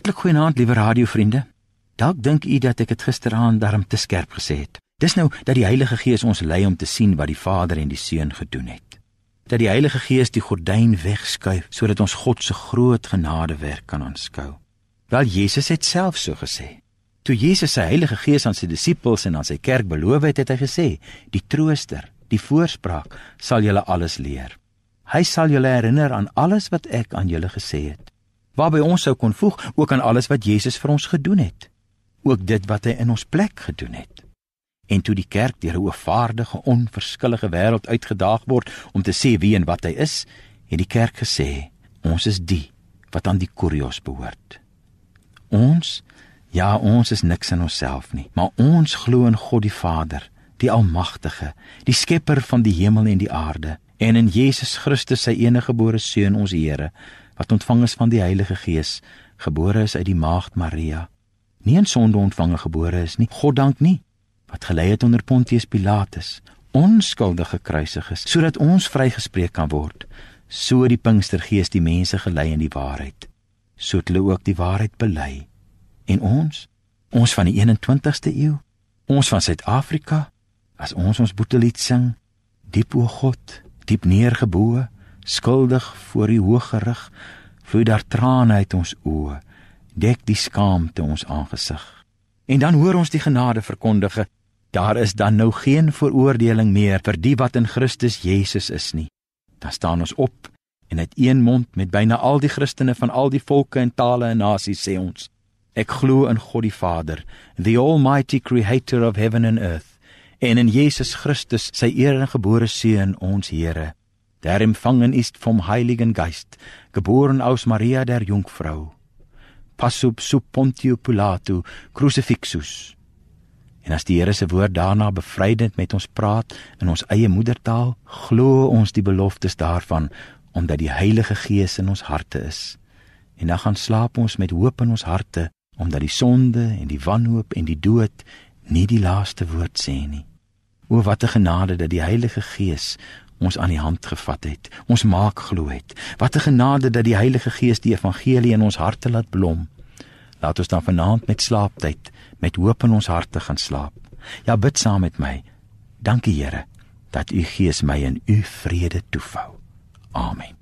Hartlik goeienaand, liewe radiovriende. Dalk dink u dat ek dit gisteraand darm te skerp gesê het. Dis nou dat die Heilige Gees ons lei om te sien wat die Vader en die Seun gedoen het. Dat die Heilige Gees die gordyn wegskuif sodat ons God se groot genadewerk kan aanskou. Wel Jesus het self so gesê. Toe Jesus sy Heilige Gees aan sy disippels en aan sy kerk beloof het, het hy gesê: "Die Trooster, die Voorspraak, sal julle alles leer. Hy sal julle herinner aan alles wat ek aan julle gesê het." Waarby ons sou kon voeg ook aan alles wat Jesus vir ons gedoen het. Ook dit wat hy in ons plek gedoen het. En toe die kerk deur 'n oorvaardige, onverskillige wêreld uitgedaag word om te sê wie en wat hy is, het die kerk gesê: "Ons is die wat aan die Kurios behoort." Ons Ja, ons is niks in onsself nie, maar ons glo in God die Vader, die Almagtige, die Skepper van die hemel en die aarde, en in Jesus Christus sy eniggebore seun ons Here, wat ontvang is van die Heilige Gees, gebore is uit die maagd Maria. Nie in sonde ontvange gebore is nie, God dank nie, wat gelei het onder Pontius Pilatus, onskuldig gekruisig is, sodat ons vrygespreek kan word. So die Pinkstergees die mense gelei in die waarheid, sodat hulle ook die waarheid bely. En ons, ons van die 21ste eeu, ons van Suid-Afrika, as ons ons boetelied sing, diep o God, diep neergeboe, skuldig voor u hooggerig, vloei daar trane uit ons oë, dek die skaamte ons aangesig. En dan hoor ons die genade verkondige, daar is dan nou geen veroordeling meer vir die wat in Christus Jesus is nie. Dan staan ons op en uit een mond met byna al die Christene van al die volke en tale en nasies sê ons: Ek glo in God die Vader, the almighty creator of heaven and earth, en in Jesus Christus, sy eniggebore seun, ons Here, der empfangen ist vom Heiligen Geist, geboren aus Maria der Jungfrau, passub sub Pontio Pilato, crucifixus. En as die Here se woord daarna bevrydend met ons praat in ons eie moedertaal, glo ons die beloftes daarvan omdat die Heilige Gees in ons harte is. En dan gaan slaap ons met hoop in ons harte omdat die sonde en die wanhoop en die dood nie die laaste woord sê nie. O wat 'n genade dat die Heilige Gees ons aan die hand gevat het, ons maak glo het. Wat 'n genade dat die Heilige Gees die evangelie in ons harte laat blom. Laat ons dan vanaand met slaaptyd met hoop in ons harte gaan slaap. Ja, bid saam met my. Dankie Here dat U Gees my in U vrede toevou. Amen.